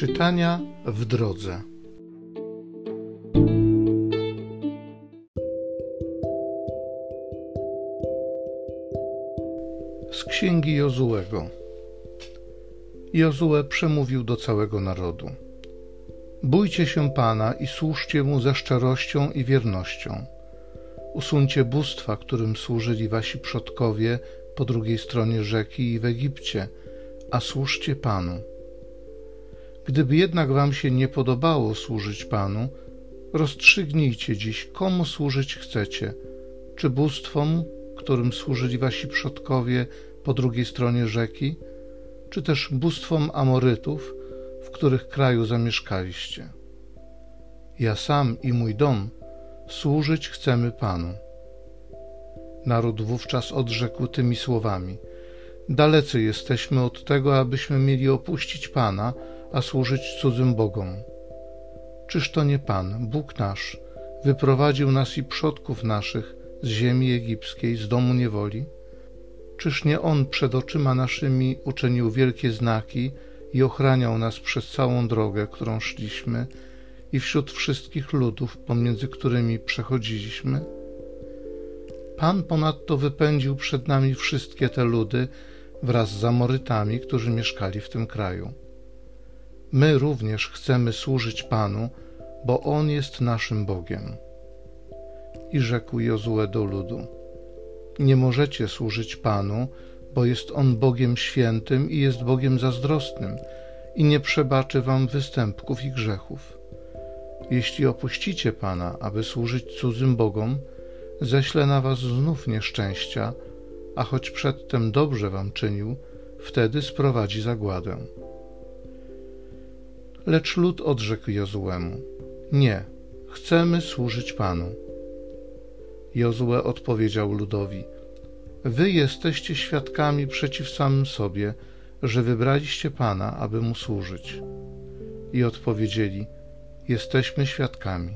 Czytania w drodze. Z księgi Jozułego. Jozue przemówił do całego narodu. Bójcie się Pana i służcie Mu ze szczerością i wiernością. Usuńcie bóstwa, którym służyli wasi przodkowie po drugiej stronie rzeki i w Egipcie, a służcie Panu. Gdyby jednak wam się nie podobało służyć Panu, rozstrzygnijcie dziś, komu służyć chcecie, czy bóstwom, którym służyli wasi przodkowie po drugiej stronie rzeki, czy też bóstwom Amorytów, w których kraju zamieszkaliście. Ja sam i mój dom służyć chcemy Panu. Naród wówczas odrzekł tymi słowami: Dalecy jesteśmy od tego, abyśmy mieli opuścić Pana, a służyć cudzym bogom. Czyż to nie Pan, Bóg nasz, wyprowadził nas i przodków naszych z ziemi egipskiej, z domu niewoli? Czyż nie On przed oczyma naszymi uczynił wielkie znaki i ochraniał nas przez całą drogę, którą szliśmy i wśród wszystkich ludów, pomiędzy którymi przechodziliśmy? Pan ponadto wypędził przed nami wszystkie te ludy wraz z Amorytami, którzy mieszkali w tym kraju. My również chcemy służyć Panu, bo On jest naszym Bogiem. I rzekł Jozue do ludu: Nie możecie służyć Panu, bo jest On Bogiem świętym i jest Bogiem zazdrosnym i nie przebaczy wam występków i grzechów. Jeśli opuścicie Pana, aby służyć cudzym Bogom, ześlę na was znów nieszczęścia, a choć przedtem dobrze wam czynił, wtedy sprowadzi zagładę. Lecz lud odrzekł Jozuemu: Nie, chcemy służyć Panu. Jozue odpowiedział ludowi: Wy jesteście świadkami przeciw samym sobie, że wybraliście Pana, aby mu służyć. I odpowiedzieli: Jesteśmy świadkami.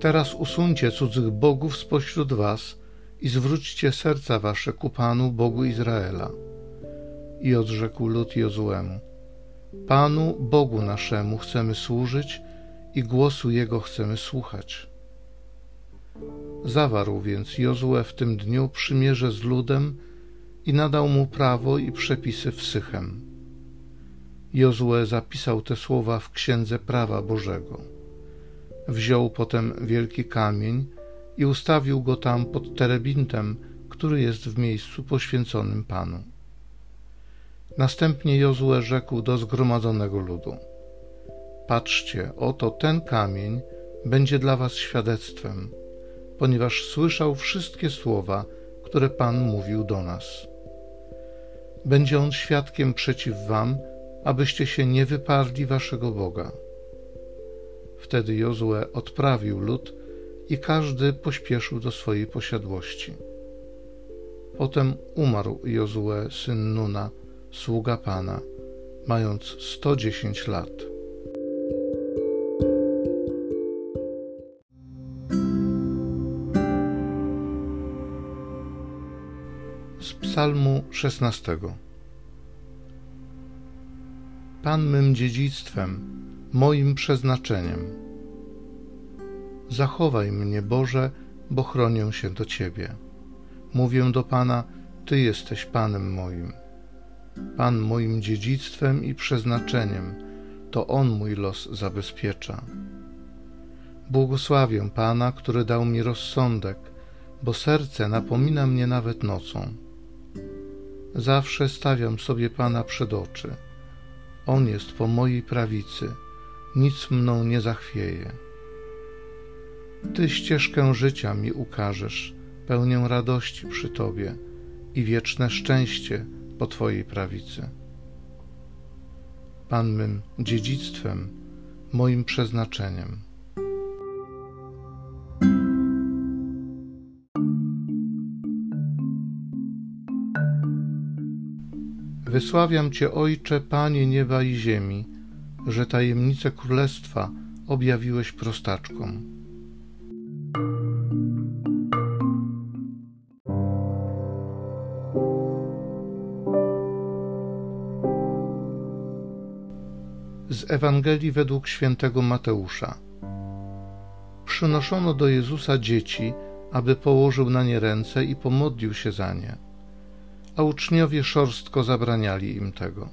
Teraz usuńcie cudzych bogów spośród was i zwróćcie serca wasze ku Panu, Bogu Izraela. I odrzekł lud Jozuemu: Panu, Bogu naszemu chcemy służyć i głosu Jego chcemy słuchać. Zawarł więc Jozue w tym dniu przymierze z ludem i nadał mu prawo i przepisy w Sychem. Jozue zapisał te słowa w księdze prawa Bożego. Wziął potem wielki kamień i ustawił go tam pod terebintem, który jest w miejscu poświęconym Panu. Następnie Jozue rzekł do zgromadzonego ludu: Patrzcie, oto ten kamień będzie dla was świadectwem, ponieważ słyszał wszystkie słowa, które Pan mówił do nas. Będzie on świadkiem przeciw wam, abyście się nie wyparli waszego Boga. Wtedy Jozue odprawił lud i każdy pośpieszył do swojej posiadłości. Potem umarł Jozue, syn Nuna, sługa Pana, mając sto dziesięć lat. Z Psalmu szesnastego. Pan mym dziedzictwem, moim przeznaczeniem. Zachowaj mnie, Boże, bo chronię się do Ciebie. Mówię do Pana, Ty jesteś Panem moim. Pan moim dziedzictwem i przeznaczeniem, to On mój los zabezpiecza. Błogosławię Pana, który dał mi rozsądek, bo serce napomina mnie nawet nocą. Zawsze stawiam sobie Pana przed oczy. On jest po mojej prawicy, nic mną nie zachwieje. Ty ścieżkę życia mi ukażesz, pełnię radości przy Tobie i wieczne szczęście po Twojej prawicy. Pan mym dziedzictwem, moim przeznaczeniem. Wysławiam Cię, Ojcze, Panie nieba i ziemi, że tajemnice królestwa objawiłeś prostaczkom. Z Ewangelii według świętego Mateusza. Przynoszono do Jezusa dzieci, aby położył na nie ręce i pomodlił się za nie, a uczniowie szorstko zabraniali im tego.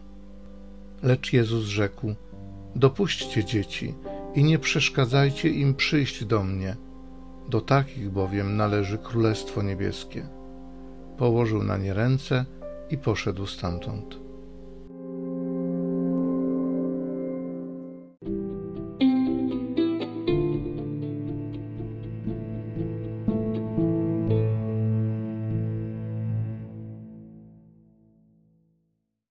Lecz Jezus rzekł: Dopuśćcie dzieci i nie przeszkadzajcie im przyjść do mnie. Do takich bowiem należy Królestwo Niebieskie. Położył na nie ręce i poszedł stamtąd.